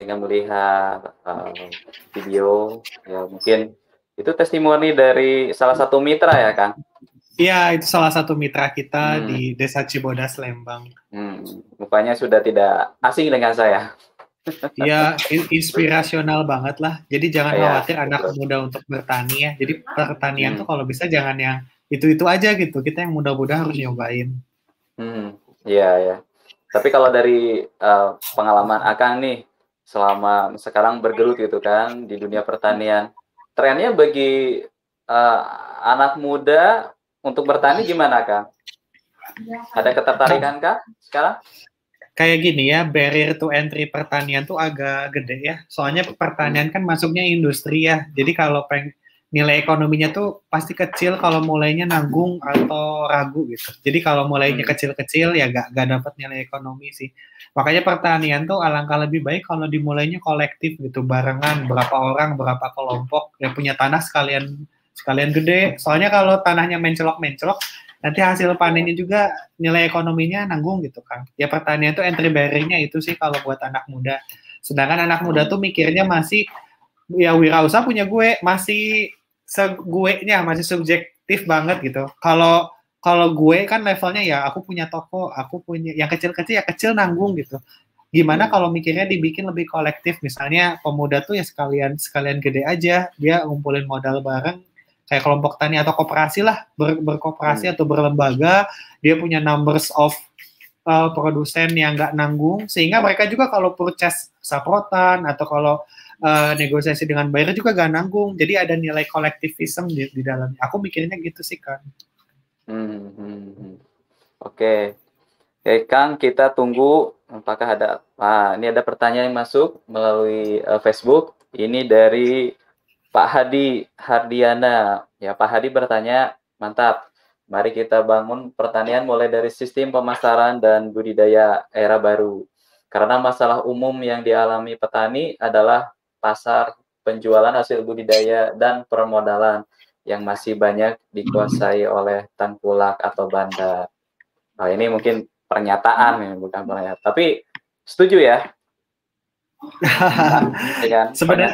dengan melihat uh, video ya mungkin itu testimoni dari salah satu mitra ya Kang Iya, itu salah satu mitra kita hmm. di Desa Cibodas, Lembang. Hmm, mukanya sudah tidak asing dengan saya. Iya, inspirasional banget lah. Jadi jangan ya, khawatir betul. anak muda untuk bertani ya. Jadi pertanian hmm. tuh kalau bisa jangan yang itu-itu aja gitu. Kita yang muda-muda harus nyobain. Hmm, iya ya. Tapi kalau dari uh, pengalaman Akang nih, selama sekarang bergelut gitu kan di dunia pertanian, trennya bagi uh, anak muda untuk bertani gimana kak? Ada ketertarikan kak sekarang? Kayak gini ya, barrier to entry pertanian tuh agak gede ya. Soalnya pertanian kan masuknya industri ya. Jadi kalau peng nilai ekonominya tuh pasti kecil kalau mulainya nanggung atau ragu gitu. Jadi kalau mulainya hmm. kecil-kecil ya gak, gak dapat nilai ekonomi sih. Makanya pertanian tuh alangkah lebih baik kalau dimulainya kolektif gitu, barengan berapa orang, berapa kelompok yang punya tanah sekalian sekalian gede. Soalnya kalau tanahnya mencelok-mencelok, nanti hasil panennya juga nilai ekonominya nanggung gitu kan. Ya pertanian itu entry barrier-nya itu sih kalau buat anak muda. Sedangkan anak muda tuh mikirnya masih ya wirausaha punya gue masih segue-nya masih subjektif banget gitu. Kalau kalau gue kan levelnya ya aku punya toko, aku punya yang kecil-kecil ya kecil nanggung gitu. Gimana hmm. kalau mikirnya dibikin lebih kolektif misalnya pemuda tuh ya sekalian sekalian gede aja dia ngumpulin modal bareng kayak kelompok tani atau koperasi lah ber, berkooperasi hmm. atau berlembaga dia punya numbers of uh, produsen yang nggak nanggung sehingga mereka juga kalau purchase saprotan atau kalau uh, negosiasi dengan buyer juga gak nanggung jadi ada nilai kolektivisme di, di dalamnya aku mikirnya gitu sih kan hmm, hmm, oke okay. Kang, kita tunggu apakah ada ah, ini ada pertanyaan yang masuk melalui uh, Facebook. Ini dari Pak Hadi Hardiana. Ya, Pak Hadi bertanya, mantap. Mari kita bangun pertanian mulai dari sistem pemasaran dan budidaya era baru. Karena masalah umum yang dialami petani adalah pasar penjualan hasil budidaya dan permodalan yang masih banyak dikuasai oleh tengkulak atau bandar. Nah, ini mungkin pernyataan ya, bukan pernyataan. Tapi setuju ya ya sebenarnya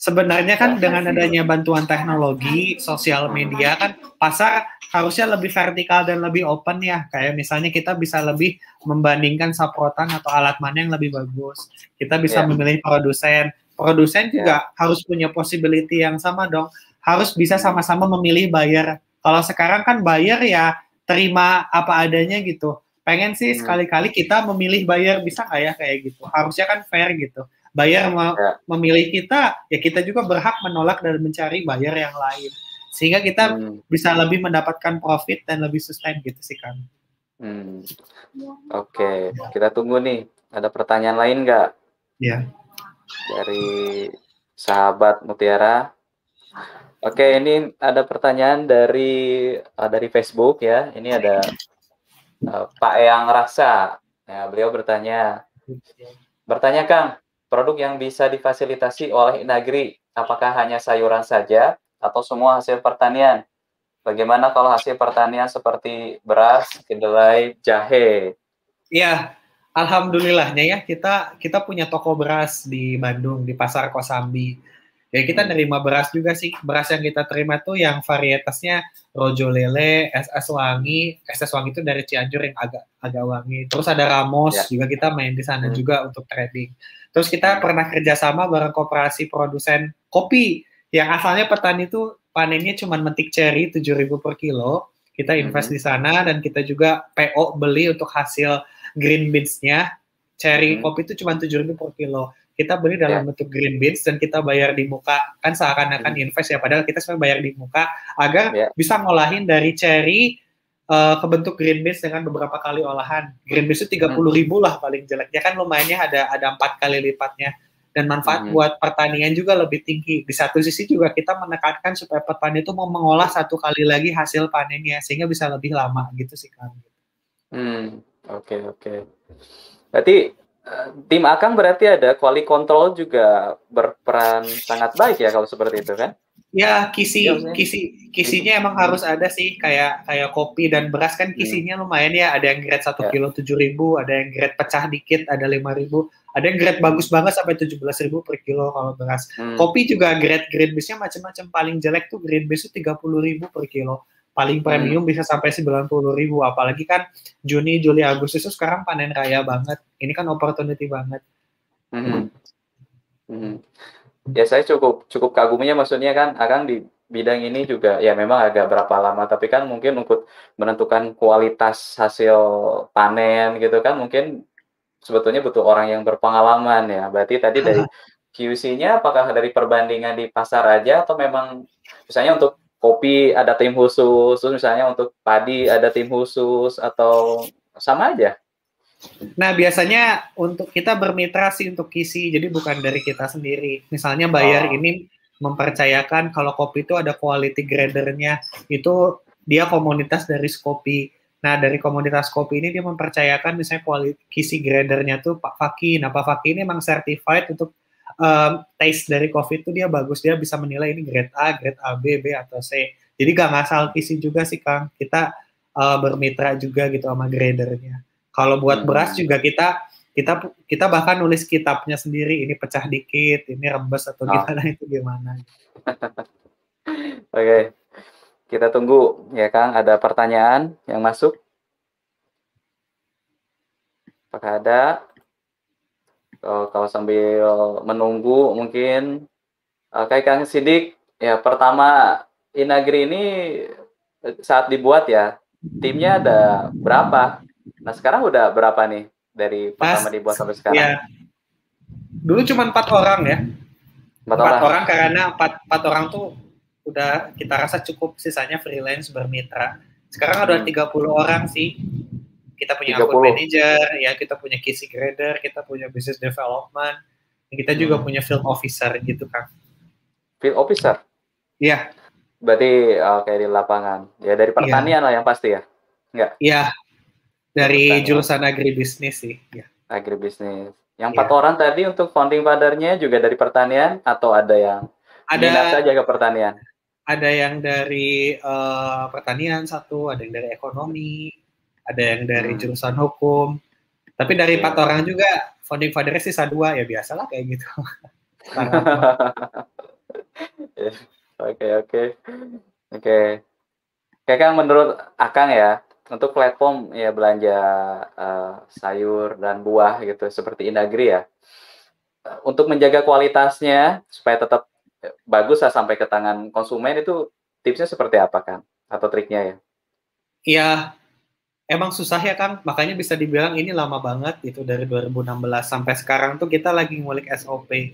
sebenarnya kan dengan adanya bantuan teknologi sosial media kan pasar harusnya lebih vertikal dan lebih open ya kayak misalnya kita bisa lebih membandingkan saprotan atau alat mana yang lebih bagus kita bisa yeah. memilih produsen produsen juga yeah. harus punya possibility yang sama dong harus bisa sama-sama memilih buyer kalau sekarang kan buyer ya terima apa adanya gitu pengen sih hmm. sekali-kali kita memilih bayar bisa nggak ya kayak gitu harusnya kan fair gitu bayar ya. memilih kita ya kita juga berhak menolak dan mencari bayar yang lain sehingga kita hmm. bisa lebih mendapatkan profit dan lebih sustain gitu sih kan hmm. oke okay. kita tunggu nih ada pertanyaan lain nggak ya dari sahabat Mutiara Oke, ini ada pertanyaan dari uh, dari Facebook ya. Ini ada Eh, Pak Eyang Raksa. Ya, beliau bertanya, bertanya Kang, produk yang bisa difasilitasi oleh negeri, apakah hanya sayuran saja atau semua hasil pertanian? Bagaimana kalau hasil pertanian seperti beras, kedelai, jahe? Iya, alhamdulillahnya ya kita kita punya toko beras di Bandung di Pasar Kosambi ya kita nerima beras juga sih beras yang kita terima tuh yang varietasnya rojo lele SS wangi SS wangi itu dari Cianjur yang agak agak wangi terus ada Ramos ya. juga kita main di sana hmm. juga untuk trading terus kita hmm. pernah kerjasama bareng koperasi produsen kopi yang asalnya petani itu panennya cuma metik cherry 7000 per kilo kita invest hmm. di sana dan kita juga PO beli untuk hasil green beans-nya cherry hmm. kopi itu cuma 7000 per kilo kita beli dalam yeah. bentuk green beans dan kita bayar di muka kan seakan-akan hmm. invest ya padahal kita sebenarnya bayar di muka agar yeah. bisa ngolahin dari cherry uh, ke bentuk green beans dengan beberapa kali olahan green beans itu tiga puluh ribu lah paling jelek ya kan lumayannya ada ada empat kali lipatnya dan manfaat hmm. buat pertanian juga lebih tinggi di satu sisi juga kita menekankan supaya petani itu mau mengolah satu kali lagi hasil panennya sehingga bisa lebih lama gitu sih kan hmm oke okay, oke okay. berarti tim Akang berarti ada quality control juga berperan sangat baik ya kalau seperti itu kan? Ya kisi Iya, kisi kisinya emang harus ada sih kayak kayak kopi dan beras kan kisinya lumayan ya ada yang grade satu Hmm. Ya. kilo tujuh ribu ada yang grade pecah dikit ada lima ribu ada yang grade bagus banget sampai tujuh belas ribu per kilo kalau beras Hmm. kopi juga grade grade base-nya macam-macam paling jelek tuh grade base tiga puluh ribu per kilo paling Hmm. premium bisa sampai sembilan puluh ribu apalagi kan Juni Juli Agustus itu sekarang panen raya banget ini kan opportunity banget Mhm. Mhm. Ya saya cukup cukup kaguminya maksudnya kan Akang di bidang ini juga ya memang agak berapa lama tapi kan mungkin untuk menentukan kualitas hasil panen gitu kan mungkin sebetulnya butuh orang yang berpengalaman ya. Berarti tadi dari QC-nya apakah dari perbandingan di pasar aja atau memang misalnya untuk kopi ada tim khusus, terus misalnya untuk padi ada tim khusus atau sama aja? Nah, biasanya untuk kita bermitra sih untuk kisi, jadi bukan dari kita sendiri. Misalnya buyer Oh. ini mempercayakan kalau kopi itu ada quality gradernya, itu dia komunitas dari Skopi. Nah, dari komunitas kopi ini dia mempercayakan misalnya quality kisi gradernya tuh Pak Faki. Nah, Pak Faki ini memang certified untuk um, taste dari kopi itu dia bagus, dia bisa menilai ini grade A, grade A, B, B atau C. Jadi gak ngasal kisi juga sih Kang. Kita uh, bermitra juga gitu sama gradernya. Kalau buat Hmm. beras juga kita kita kita bahkan nulis kitabnya sendiri ini pecah dikit, ini rembes atau Oh. gimana itu gimana. Oke. Kita tunggu ya Kang, ada pertanyaan yang masuk? Apakah ada? Kalau, kalau sambil menunggu mungkin eh, kayak Kang Sidik ya pertama Inagri ini eh, saat dibuat ya timnya ada berapa? Nah sekarang udah berapa nih dari pertama Pas- dibuat sampai sekarang? Ya. Dulu cuma empat orang ya, Empat orang. orang karena empat empat orang tuh udah kita rasa cukup sisanya freelance bermitra. Sekarang ada Hmm. 30 orang sih. Kita punya 30. akun manager, ya kita punya kisi grader, kita punya business development, kita juga Hmm. punya field officer gitu kan. Field officer. Iya, Berarti oke di lapangan. Ya dari pertanian lah yang pasti ya. iya dari Pertanian. jurusan agribisnis sih. Ya. agribisnis. Yang Iya. empat orang tadi untuk founding father-nya juga dari pertanian atau ada yang Ada saja ke pertanian? ada yang dari eh, pertanian satu, ada yang dari ekonomi, ada yang dari Hmm. jurusan hukum. Tapi dari empat orang juga founding father sisa dua ya biasalah kayak gitu. Startup. Ya, Oke oke oke. Kayak Kang menurut Akang ya untuk platform ya belanja eh, sayur dan buah gitu seperti Indagri ya untuk menjaga kualitasnya supaya tetap bagus lah sampai ke tangan konsumen itu tipsnya seperti apa Kang atau triknya ya? ya emang susah ya Kang, makanya bisa dibilang ini lama banget itu dari 2016 sampai sekarang tuh kita lagi ngulik SOP. Eh,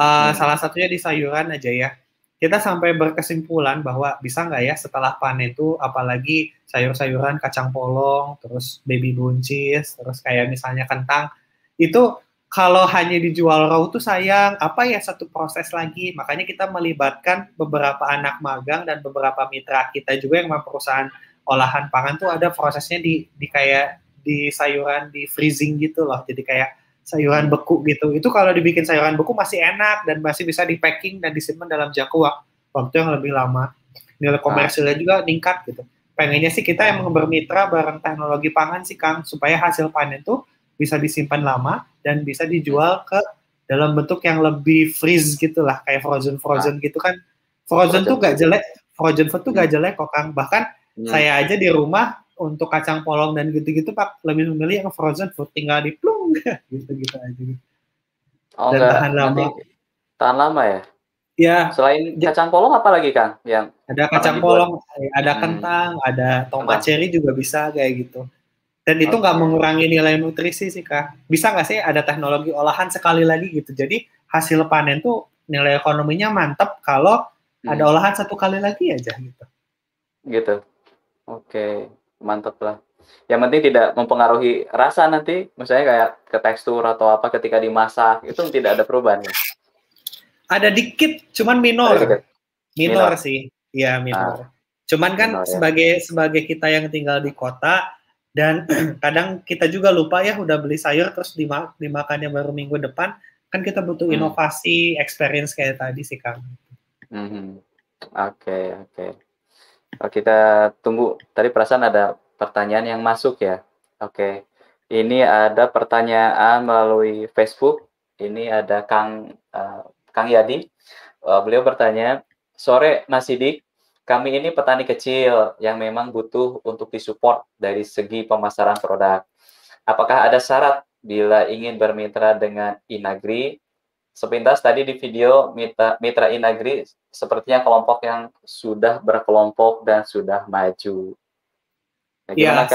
Hmm. Salah satunya di sayuran aja ya. Kita sampai berkesimpulan bahwa bisa nggak ya setelah panen itu apalagi sayur-sayuran kacang polong, terus baby buncis, terus kayak misalnya kentang, itu kalau hanya dijual raw tuh sayang, apa ya satu proses lagi. Makanya kita melibatkan beberapa anak magang dan beberapa mitra kita juga yang perusahaan olahan pangan tuh ada prosesnya di, di kayak di sayuran di freezing gitu loh. Jadi kayak sayuran beku gitu. Itu kalau dibikin sayuran beku masih enak dan masih bisa di packing dan disimpan dalam jangka wak- waktu yang lebih lama. Nilai komersilnya juga meningkat gitu. Pengennya sih kita emang bermitra bareng teknologi pangan sih Kang supaya hasil panen tuh bisa disimpan lama dan bisa dijual ke dalam bentuk yang lebih freeze gitu lah kayak frozen frozen gitu kan. Frozen, Frozen tuh gak jelek, frozen food tuh gak jelek kok Kang. Bahkan Hmm. saya aja di rumah untuk kacang polong dan gitu-gitu pak lebih memilih yang frozen food tinggal diplung gitu-gitu aja. Oh, dan enggak. tahan lama. Nanti tahan lama ya. Ya Selain kacang polong apa lagi Kang yang ada kacang dibuat? polong, ada Hmm. kentang, ada tomat cherry juga bisa kayak gitu. Dan itu nggak Oke. mengurangi nilai nutrisi sih kak. Bisa nggak sih ada teknologi olahan sekali lagi gitu. Jadi hasil panen tuh nilai ekonominya mantap kalau Hmm. ada olahan satu kali lagi aja gitu. gitu. Oke, mantap lah. Yang penting tidak mempengaruhi rasa nanti, misalnya kayak ke tekstur atau apa ketika dimasak, itu tidak ada perubahan ya. Ada dikit, cuman minor. Dikit. minor, Minor. sih ya minor cuman kan minor ya. sebagai sebagai kita yang tinggal di kota dan kadang kita juga lupa ya udah beli sayur terus dima- dimakannya baru minggu depan kan kita butuh Hmm. inovasi experience kayak tadi sih kang Mhm. Oke, oke. Oh, kita tunggu. Tadi perasaan ada pertanyaan yang masuk ya. Oke. Ini ada pertanyaan melalui Facebook. Ini ada Kang uh, Kang Yadi. Uh, beliau bertanya, "Sore Mas Sidik, kami ini petani kecil yang memang butuh untuk disupport dari segi pemasaran produk. Apakah ada syarat bila ingin bermitra dengan Inagri sepintas tadi di video mitra, mitra Inagri sepertinya kelompok yang sudah berkelompok dan sudah maju. Nah, ya,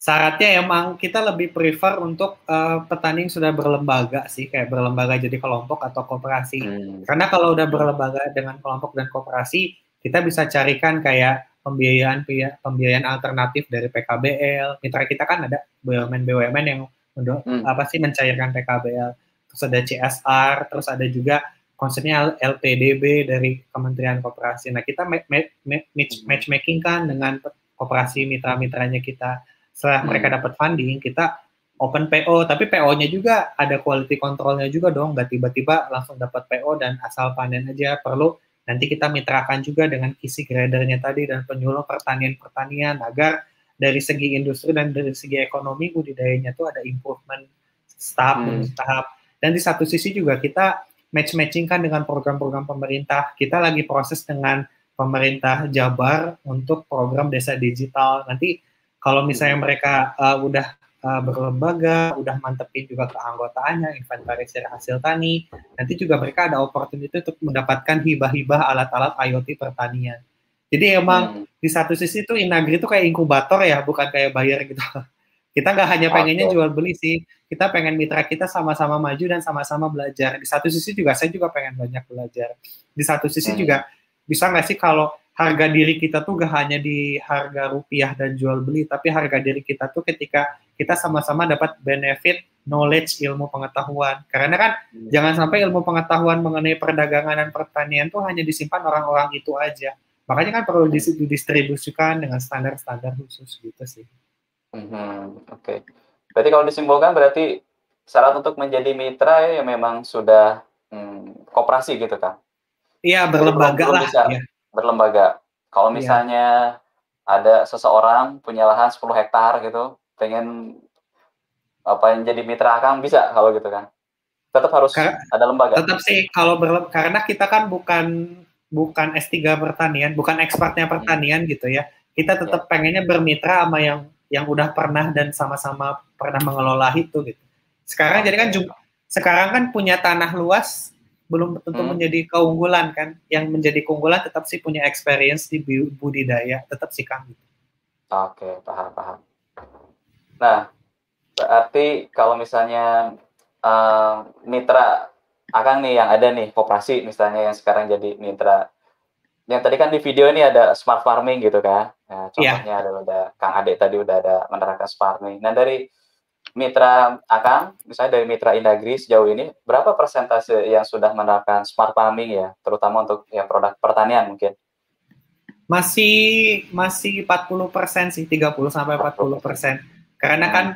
syaratnya emang kita lebih prefer untuk uh, petani yang sudah berlembaga sih, kayak berlembaga jadi kelompok atau koperasi. Hmm. Karena kalau udah berlembaga dengan kelompok dan koperasi, kita bisa carikan kayak pembiayaan pembiayaan alternatif dari PKBL. Mitra kita kan ada BUMN BUMN yang untuk hmm. apa sih mencairkan PKBL terus ada CSR, terus ada juga konsepnya LPDB dari Kementerian Koperasi. Nah, kita match, match, matchmaking kan dengan koperasi mitra-mitranya kita. Setelah hmm. mereka dapat funding, kita open PO, tapi PO-nya juga ada quality control-nya juga dong, nggak tiba-tiba langsung dapat PO dan asal panen aja. Perlu nanti kita mitrakan juga dengan kisi gradernya tadi dan penyuluh pertanian-pertanian agar dari segi industri dan dari segi ekonomi budidayanya tuh ada improvement tahap hmm. tahap dan di satu sisi juga kita match-matching kan dengan program-program pemerintah. Kita lagi proses dengan pemerintah Jabar untuk program desa digital. Nanti kalau misalnya hmm. mereka uh, udah uh, berlembaga, udah mantepin juga keanggotaannya, inventarisir hasil tani, nanti juga mereka ada opportunity untuk mendapatkan hibah-hibah alat-alat IoT pertanian. Jadi emang hmm. di satu sisi itu Inagri itu kayak inkubator ya, bukan kayak bayar gitu. Kita nggak hanya pengennya jual beli sih, kita pengen mitra kita sama-sama maju dan sama-sama belajar. Di satu sisi juga saya juga pengen banyak belajar. Di satu sisi hmm. juga bisa nggak sih kalau harga diri kita tuh gak hanya di harga rupiah dan jual beli, tapi harga diri kita tuh ketika kita sama-sama dapat benefit knowledge ilmu pengetahuan. Karena kan hmm. jangan sampai ilmu pengetahuan mengenai perdagangan dan pertanian tuh hanya disimpan orang-orang itu aja. Makanya kan perlu didistribusikan dengan standar-standar khusus gitu sih. Hmm, oke. Okay. Berarti kalau disimpulkan berarti syarat untuk menjadi mitra ya memang sudah hmm, koperasi gitu kan? Iya berlembaga lah. Bisa ya. Berlembaga. Kalau iya. misalnya ya. ada seseorang punya lahan 10 hektar gitu, pengen apa yang jadi mitra Kang bisa kalau gitu kan? Tetap harus ada lembaga. Tetap sih kalau karena kita kan bukan bukan S3 pertanian, bukan expertnya pertanian hmm. gitu ya. Kita tetap ya. pengennya bermitra sama yang yang udah pernah dan sama-sama pernah mengelola itu gitu. Sekarang jadi kan sekarang kan punya tanah luas belum tentu hmm. menjadi keunggulan kan. Yang menjadi keunggulan tetap sih punya experience di budidaya, tetap sih gitu. Oke, paham paham. Nah, berarti kalau misalnya uh, mitra akan nih yang ada nih koperasi misalnya yang sekarang jadi mitra yang tadi kan di video ini ada smart farming gitu kan. Nah, contohnya yeah. ada, ada Kang Ade tadi udah ada menerapkan smart farming. Nah dari mitra Akang, misalnya dari mitra Indagri sejauh ini, berapa persentase yang sudah menerapkan smart farming ya, terutama untuk ya produk pertanian mungkin? Masih masih 40 persen sih, 30 sampai 40 persen. Karena kan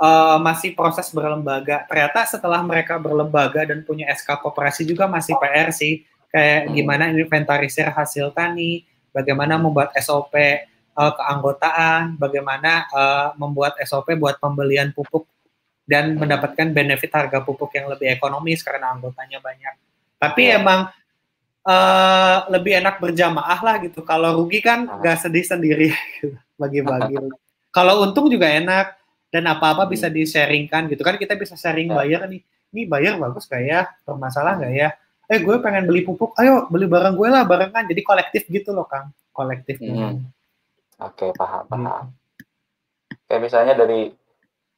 uh, masih proses berlembaga. Ternyata setelah mereka berlembaga dan punya SK koperasi juga masih PR sih kayak hmm. gimana inventarisir hasil tani, bagaimana membuat SOP uh, eh, keanggotaan, bagaimana uh, membuat SOP buat pembelian pupuk dan hmm. mendapatkan benefit harga pupuk yang lebih ekonomis karena anggotanya banyak. Tapi yeah. emang uh, lebih enak berjamaah lah gitu. Kalau rugi kan ah. nggak sedih sendiri bagi-bagi. Kalau untung juga enak dan apa-apa hmm. bisa di-sharingkan gitu kan kita bisa sharing ya. bayar nih. Ini bayar bagus gak ya? Bermasalah nggak ya? Eh gue pengen beli pupuk, ayo beli barang gue lah barengan. Jadi kolektif gitu loh Kang, kolektif. Hmm. Oke, okay, paham, paham. Hmm. Kayak misalnya dari,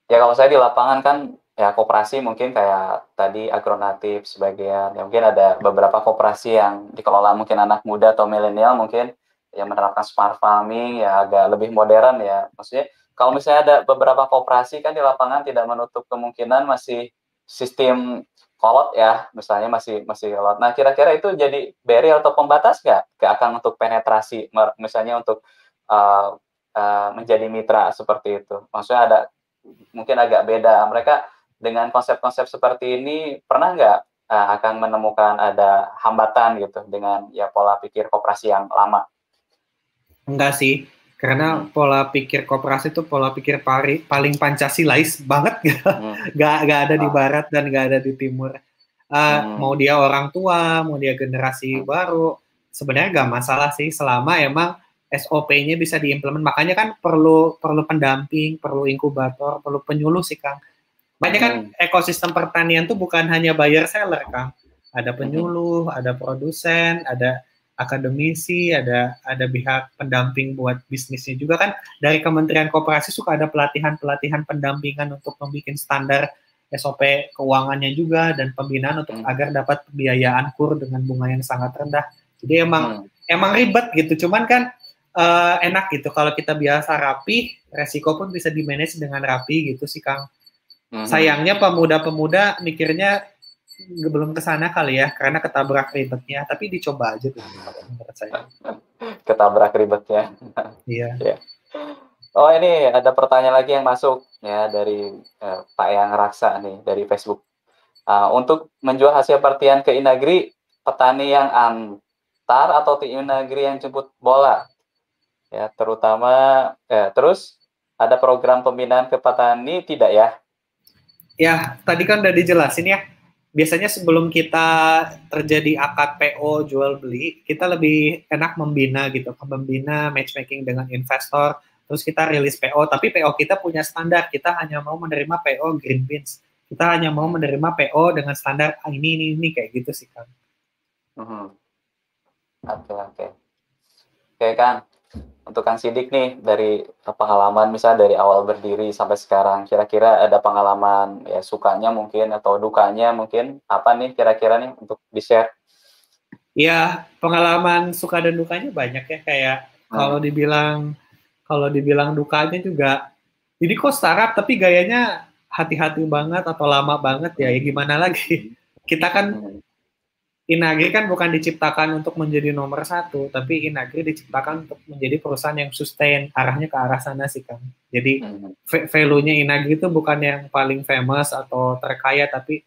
ya kalau saya di lapangan kan ya koperasi mungkin kayak tadi agronatif sebagian, ya mungkin ada beberapa koperasi yang dikelola mungkin anak muda atau milenial mungkin yang menerapkan smart farming ya agak lebih modern ya. Maksudnya kalau misalnya ada beberapa koperasi kan di lapangan tidak menutup kemungkinan masih sistem kolot ya, misalnya masih masih kolot. Nah, kira-kira itu jadi barrier atau pembatas nggak ke akan untuk penetrasi, misalnya untuk uh, uh, menjadi mitra seperti itu? Maksudnya ada mungkin agak beda. Mereka dengan konsep-konsep seperti ini pernah nggak uh, akan menemukan ada hambatan gitu dengan ya pola pikir koperasi yang lama? Enggak sih, karena hmm. pola pikir koperasi itu pola pikir pari, paling pancasilais banget, hmm. gak, gak ada di ah. barat dan gak ada di timur. Uh, hmm. Mau dia orang tua, mau dia generasi hmm. baru, sebenarnya gak masalah sih selama emang SOP-nya bisa diimplement. Makanya kan perlu perlu pendamping, perlu inkubator, perlu penyuluh sih Kang. Banyak kan hmm. ekosistem pertanian tuh bukan hanya buyer seller Kang. Ada penyuluh, hmm. ada produsen, ada akademisi, ada ada pihak pendamping buat bisnisnya juga kan dari Kementerian Koperasi suka ada pelatihan-pelatihan pendampingan untuk membuat standar SOP keuangannya juga dan pembinaan untuk hmm. agar dapat pembiayaan kur dengan bunga yang sangat rendah. Jadi emang hmm. emang ribet gitu, cuman kan uh, enak gitu kalau kita biasa rapi, resiko pun bisa dimanage dengan rapi gitu sih Kang. Hmm. Sayangnya pemuda-pemuda mikirnya belum ke sana kali ya karena ketabrak ribetnya. Tapi dicoba aja tuh menurut saya. Ketabrak ribetnya. Iya. Yeah. oh ini ada pertanyaan lagi yang masuk ya dari uh, Pak Yang Raksa nih dari Facebook. Uh, untuk menjual hasil pertian ke Inagri petani yang antar atau ke Inagri yang jemput bola? Ya terutama eh, terus ada program pembinaan ke petani tidak ya? Ya tadi kan udah dijelasin ya biasanya sebelum kita terjadi akad PO jual beli, kita lebih enak membina gitu, membina matchmaking dengan investor, terus kita rilis PO, tapi PO kita punya standar, kita hanya mau menerima PO green beans, kita hanya mau menerima PO dengan standar ah, ini ini ini kayak gitu sih kan. Oke oke. Oke kan, untuk Kang Sidik nih dari pengalaman misalnya dari awal berdiri sampai sekarang kira-kira ada pengalaman ya sukanya mungkin atau dukanya mungkin apa nih kira-kira nih untuk di share? Ya pengalaman suka dan dukanya banyak ya kayak hmm. kalau dibilang kalau dibilang dukanya juga jadi kok startup tapi gayanya hati-hati banget atau lama banget ya, ya gimana lagi kita kan hmm. Inagri kan bukan diciptakan untuk menjadi nomor satu, tapi Inagri diciptakan untuk menjadi perusahaan yang sustain, arahnya ke arah sana sih kan. Jadi hmm. value-nya Inagri itu bukan yang paling famous atau terkaya, tapi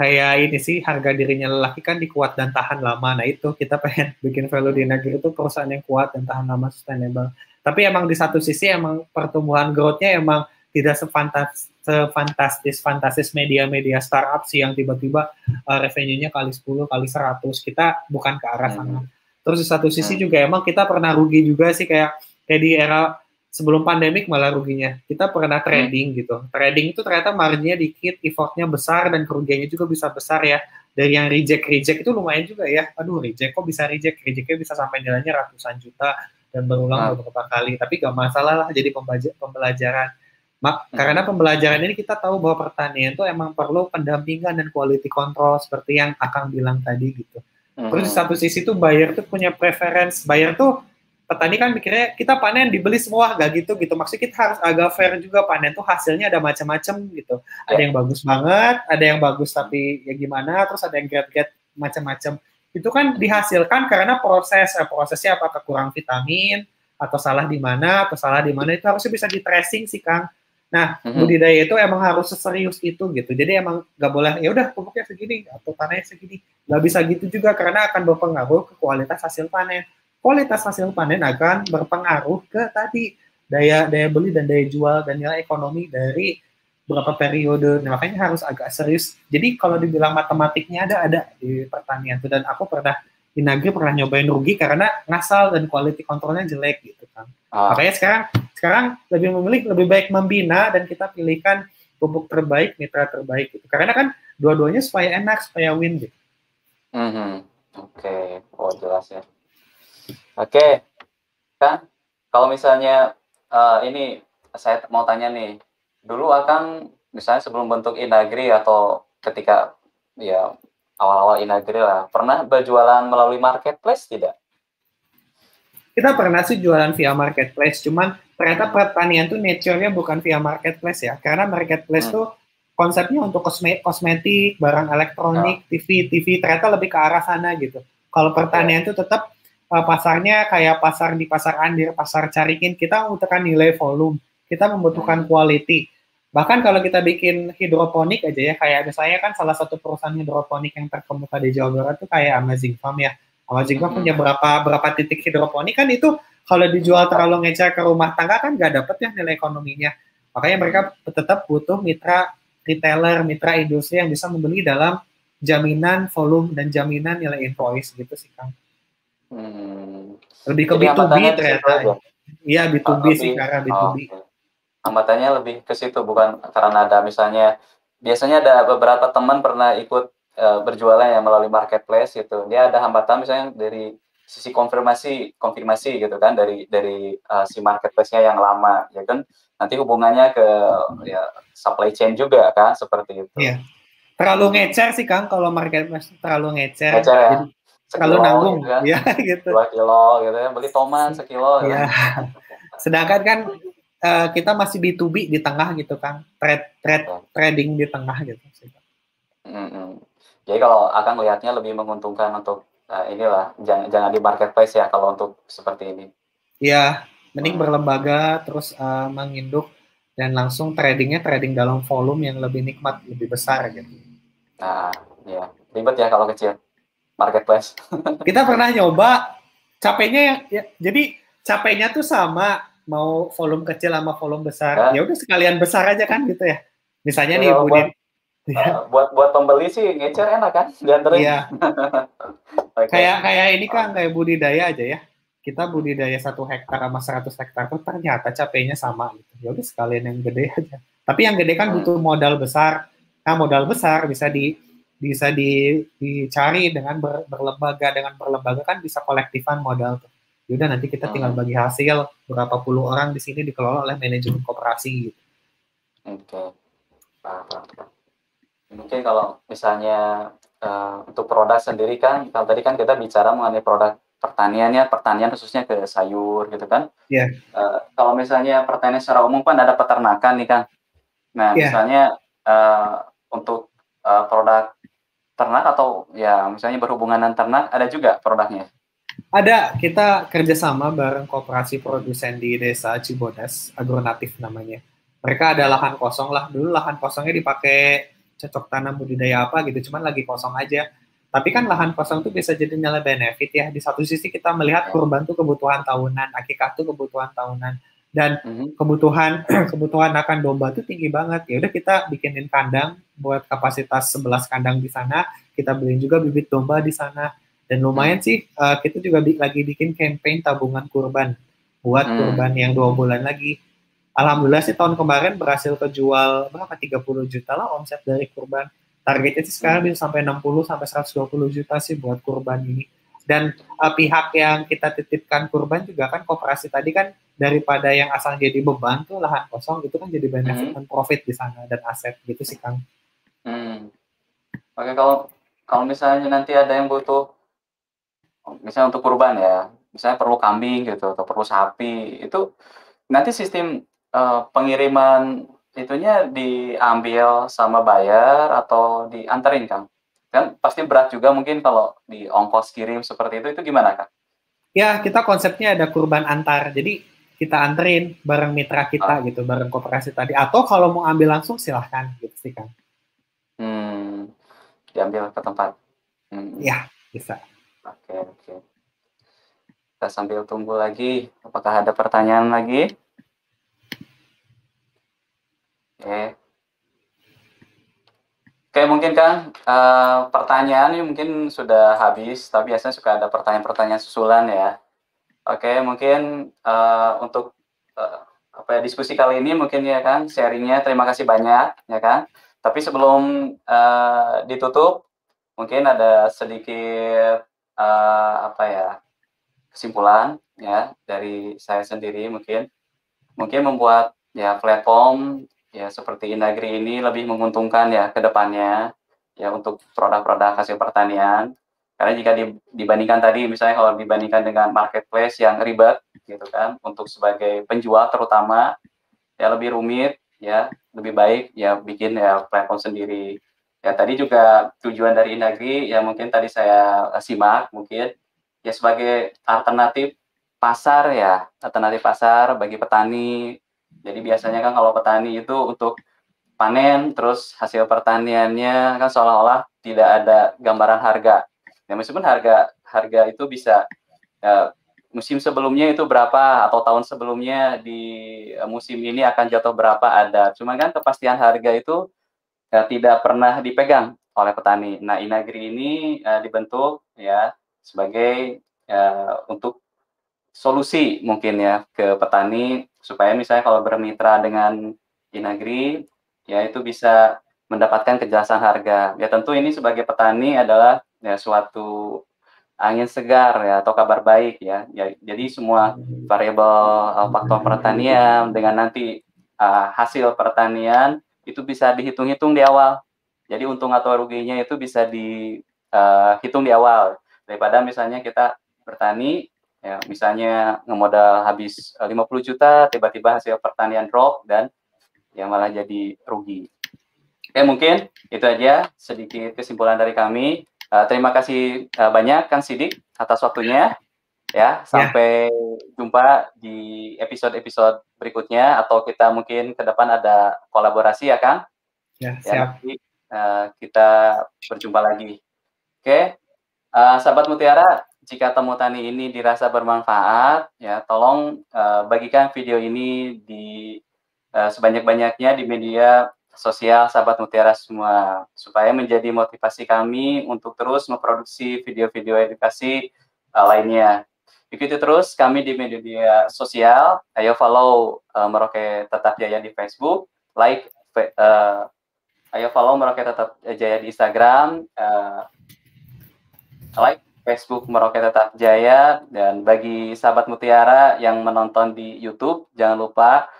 kayak ini sih harga dirinya lelaki kan dikuat dan tahan lama. Nah itu kita pengen bikin value di Inagri itu perusahaan yang kuat dan tahan lama sustainable. Tapi emang di satu sisi emang pertumbuhan growth-nya emang tidak sefantas sefantastis fantastis media-media startup sih yang tiba-tiba uh, revenue-nya kali 10 kali 100 kita bukan ke arah sana. Hmm. Terus di satu sisi hmm. juga emang kita pernah rugi juga sih kayak kayak di era sebelum pandemik malah ruginya. Kita pernah trading hmm. gitu. Trading itu ternyata marginnya dikit, effortnya besar dan kerugiannya juga bisa besar ya. Dari yang reject reject itu lumayan juga ya. Aduh reject kok bisa reject? Rejectnya bisa sampai nilainya ratusan juta dan berulang hmm. beberapa kali. Tapi gak masalah lah jadi pembelajaran Mak, hmm. karena pembelajaran ini kita tahu bahwa pertanian itu emang perlu pendampingan dan quality control seperti yang Akang bilang tadi gitu. Hmm. Terus di satu sisi tuh buyer tuh punya preference. Buyer tuh petani kan mikirnya kita panen dibeli semua gak gitu gitu. Maksudnya kita harus agak fair juga panen tuh hasilnya ada macam-macam gitu. Ada ya. yang bagus banget, ada yang bagus tapi ya gimana, terus ada yang grade-grade macam-macam. Itu kan dihasilkan karena proses, eh, prosesnya apakah kurang vitamin atau salah di mana atau salah di mana itu harusnya bisa di tracing sih Kang Nah, mm-hmm. budidaya itu emang harus seserius itu gitu. Jadi emang nggak boleh ya udah pupuknya segini atau tanahnya segini. Nggak bisa gitu juga karena akan berpengaruh ke kualitas hasil panen. Kualitas hasil panen akan berpengaruh ke tadi daya daya beli dan daya jual dan nilai ekonomi dari berapa periode. Nah, makanya harus agak serius. Jadi kalau dibilang matematiknya ada ada di pertanian itu dan aku pernah di Nagri pernah nyobain rugi karena ngasal dan quality kontrolnya jelek gitu kan. Ah. Makanya sekarang sekarang lebih memilih lebih baik membina dan kita pilihkan pupuk terbaik, mitra terbaik gitu. Karena kan dua-duanya supaya enak, supaya win gitu. Mm -hmm. Oke, okay. oh jelas ya. Oke, okay. kan kalau misalnya uh, ini saya mau tanya nih, dulu akan misalnya sebelum bentuk Inagri atau ketika ya awal-awal Inagri lah, pernah berjualan melalui marketplace tidak? Kita pernah sih jualan via marketplace, cuman ternyata pertanian tuh nature-nya bukan via marketplace ya, karena marketplace hmm. tuh konsepnya untuk kosmetik, barang elektronik, oh. TV, TV ternyata lebih ke arah sana gitu. Kalau pertanian itu tetap uh, pasarnya kayak pasar di pasar Andir, pasar Carikin, kita membutuhkan nilai volume, kita membutuhkan hmm. quality Bahkan kalau kita bikin hidroponik aja ya, kayak misalnya kan salah satu perusahaan hidroponik yang terkemuka di Jawa Barat itu kayak Amazing Farm ya. Amazing Farm punya berapa berapa titik hidroponik kan itu kalau dijual terlalu ngecer ke rumah tangga kan nggak dapet ya nilai ekonominya. Makanya mereka tetap butuh mitra retailer, mitra industri yang bisa membeli dalam jaminan volume dan jaminan nilai invoice gitu sih Kang. Hmm. Lebih ke Jadi B2B ternyata. Iya B2B oh, sih karena B2B. Oh, okay hambatannya lebih ke situ bukan karena ada misalnya biasanya ada beberapa teman pernah ikut uh, berjualan ya melalui marketplace gitu dia ada hambatan misalnya dari sisi konfirmasi konfirmasi gitu kan dari dari uh, si marketplace-nya yang lama ya kan nanti hubungannya ke ya supply chain juga kan seperti itu. Iya. Terlalu ngecer sih Kang kalau marketplace terlalu ngecer. Ngecer ya. Jadi, terlalu nanggung gitu kan. ya gitu. Dua kilo gitu ya beli tomat sekilo. Iya. Kan. Sedangkan kan uh, kita masih B2B di tengah gitu kan, trade trade trading di tengah gitu. Mm-hmm. Jadi kalau akan melihatnya lebih menguntungkan untuk uh, inilah jangan jangan di marketplace ya kalau untuk seperti ini. Iya, mending berlembaga terus uh, menginduk dan langsung tradingnya trading dalam volume yang lebih nikmat lebih besar gitu. Nah, ya ribet ya kalau kecil marketplace. Kita pernah nyoba, capeknya ya, ya jadi capeknya tuh sama mau volume kecil sama volume besar ya udah sekalian besar aja kan gitu ya misalnya ya, nih Budi buat, uh, buat buat pembeli sih ngecer enak kan dianterin iya. okay. kayak kayak ini kan kayak budidaya aja ya kita budidaya satu hektar sama 100 hektar tuh ternyata capeknya sama gitu ya udah sekalian yang gede aja tapi yang gede kan hmm. butuh modal besar nah modal besar bisa di bisa di, dicari dengan ber, berlembaga dengan berlembaga kan bisa kolektifan modal tuh Yaudah nanti kita tinggal bagi hasil berapa puluh orang di sini dikelola oleh manajemen koperasi gitu. Oke. Okay. Mungkin kalau misalnya uh, untuk produk sendiri kan, kalau tadi kan kita bicara mengenai produk pertaniannya, pertanian khususnya ke sayur gitu kan. Iya. Yeah. Uh, kalau misalnya pertanian secara umum kan ada peternakan nih kan. Nah, yeah. misalnya uh, untuk uh, produk ternak atau ya misalnya berhubungan dengan ternak ada juga produknya. Ada, kita kerjasama bareng kooperasi produsen di desa Cibodas, agronatif namanya. Mereka ada lahan kosong lah, dulu lahan kosongnya dipakai cocok tanam budidaya apa gitu, cuman lagi kosong aja. Tapi kan lahan kosong itu bisa jadi nilai benefit ya. Di satu sisi kita melihat kurban tuh kebutuhan tahunan, akikah tuh kebutuhan tahunan dan mm-hmm. kebutuhan kebutuhan akan domba itu tinggi banget ya udah kita bikinin kandang buat kapasitas 11 kandang di sana kita beliin juga bibit domba di sana dan lumayan hmm. sih uh, kita juga bi lagi bikin campaign tabungan kurban buat hmm. kurban yang dua bulan lagi. Alhamdulillah sih tahun kemarin berhasil kejual berapa 30 juta lah omset dari kurban. Targetnya sih sekarang bisa sampai 60 sampai 120 juta sih buat kurban ini. Dan uh, pihak yang kita titipkan kurban juga kan kooperasi tadi kan daripada yang asal jadi beban tuh lahan kosong itu kan jadi benefit hmm. profit di sana dan aset gitu sih Kang. Hmm. Oke kalau kalau misalnya nanti ada yang butuh misalnya untuk kurban ya, misalnya perlu kambing gitu atau perlu sapi, itu nanti sistem uh, pengiriman itunya diambil sama bayar atau diantarin Kang? Kan pasti berat juga mungkin kalau di ongkos kirim seperti itu, itu gimana Kang? Ya, kita konsepnya ada kurban antar. Jadi kita anterin bareng mitra kita ah. gitu, bareng koperasi tadi. Atau kalau mau ambil langsung silahkan gitu sih Kang. Hmm, diambil ke tempat. Hmm. Ya, bisa. Oke, oke. Kita sambil tunggu lagi. Apakah ada pertanyaan lagi? Oke. Oke, mungkin kan uh, pertanyaan ini mungkin sudah habis, tapi biasanya suka ada pertanyaan-pertanyaan susulan ya. Oke, mungkin uh, untuk uh, apa ya diskusi kali ini mungkin ya kan sharingnya terima kasih banyak ya kan. Tapi sebelum uh, ditutup, mungkin ada sedikit uh, apa ya kesimpulan ya dari saya sendiri mungkin mungkin membuat ya platform ya seperti Indagri ini lebih menguntungkan ya ke depannya ya untuk produk-produk hasil pertanian karena jika dibandingkan tadi misalnya kalau dibandingkan dengan marketplace yang ribet gitu kan untuk sebagai penjual terutama ya lebih rumit ya lebih baik ya bikin ya platform sendiri Ya tadi juga tujuan dari Indagri ya mungkin tadi saya simak mungkin ya sebagai alternatif pasar ya alternatif pasar bagi petani. Jadi biasanya kan kalau petani itu untuk panen, terus hasil pertaniannya kan seolah-olah tidak ada gambaran harga. Ya meskipun harga harga itu bisa ya, musim sebelumnya itu berapa atau tahun sebelumnya di uh, musim ini akan jatuh berapa ada. Cuma kan kepastian harga itu ya, tidak pernah dipegang oleh petani. Nah, Inagri ini uh, dibentuk ya sebagai uh, untuk solusi mungkin ya ke petani supaya misalnya kalau bermitra dengan Inagri ya itu bisa mendapatkan kejelasan harga. Ya tentu ini sebagai petani adalah ya suatu angin segar ya atau kabar baik ya. ya jadi semua variabel uh, faktor pertanian dengan nanti uh, hasil pertanian itu bisa dihitung-hitung di awal. Jadi untung atau ruginya itu bisa dihitung uh, di awal daripada misalnya kita bertani ya misalnya ngemodal habis 50 juta tiba-tiba hasil pertanian drop dan yang malah jadi rugi. Oke mungkin itu aja sedikit kesimpulan dari kami. Uh, terima kasih uh, banyak Kang Sidik atas waktunya. Ya, ya. sampai ya. jumpa di episode-episode berikutnya atau kita mungkin ke depan ada kolaborasi ya Kang. Ya, ya siap. Nanti, uh, kita berjumpa lagi. Oke, uh, sahabat Mutiara, jika temu tani ini dirasa bermanfaat, ya tolong uh, bagikan video ini di uh, sebanyak-banyaknya di media sosial sahabat Mutiara semua supaya menjadi motivasi kami untuk terus memproduksi video-video edukasi uh, lainnya. Ikuti terus kami di media sosial. Ayo follow uh, Merauke Tetap Jaya di Facebook, like uh, ayo follow Merauke Tetap Jaya di Instagram, uh, like Facebook Merauke Tetap Jaya dan bagi sahabat Mutiara yang menonton di YouTube jangan lupa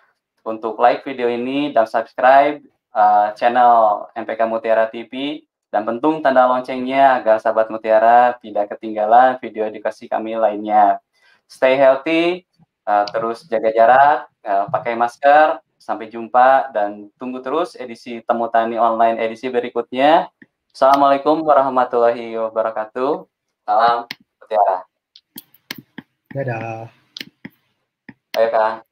untuk like video ini dan subscribe uh, channel MPK Mutiara TV dan pentung tanda loncengnya agar sahabat Mutiara tidak ketinggalan video edukasi kami lainnya. Stay healthy, uh, terus jaga jarak, uh, pakai masker, sampai jumpa dan tunggu terus edisi Temu Tani Online edisi berikutnya. Assalamualaikum warahmatullahi wabarakatuh. Salam Mutiara. Dadah. Ayo Kang.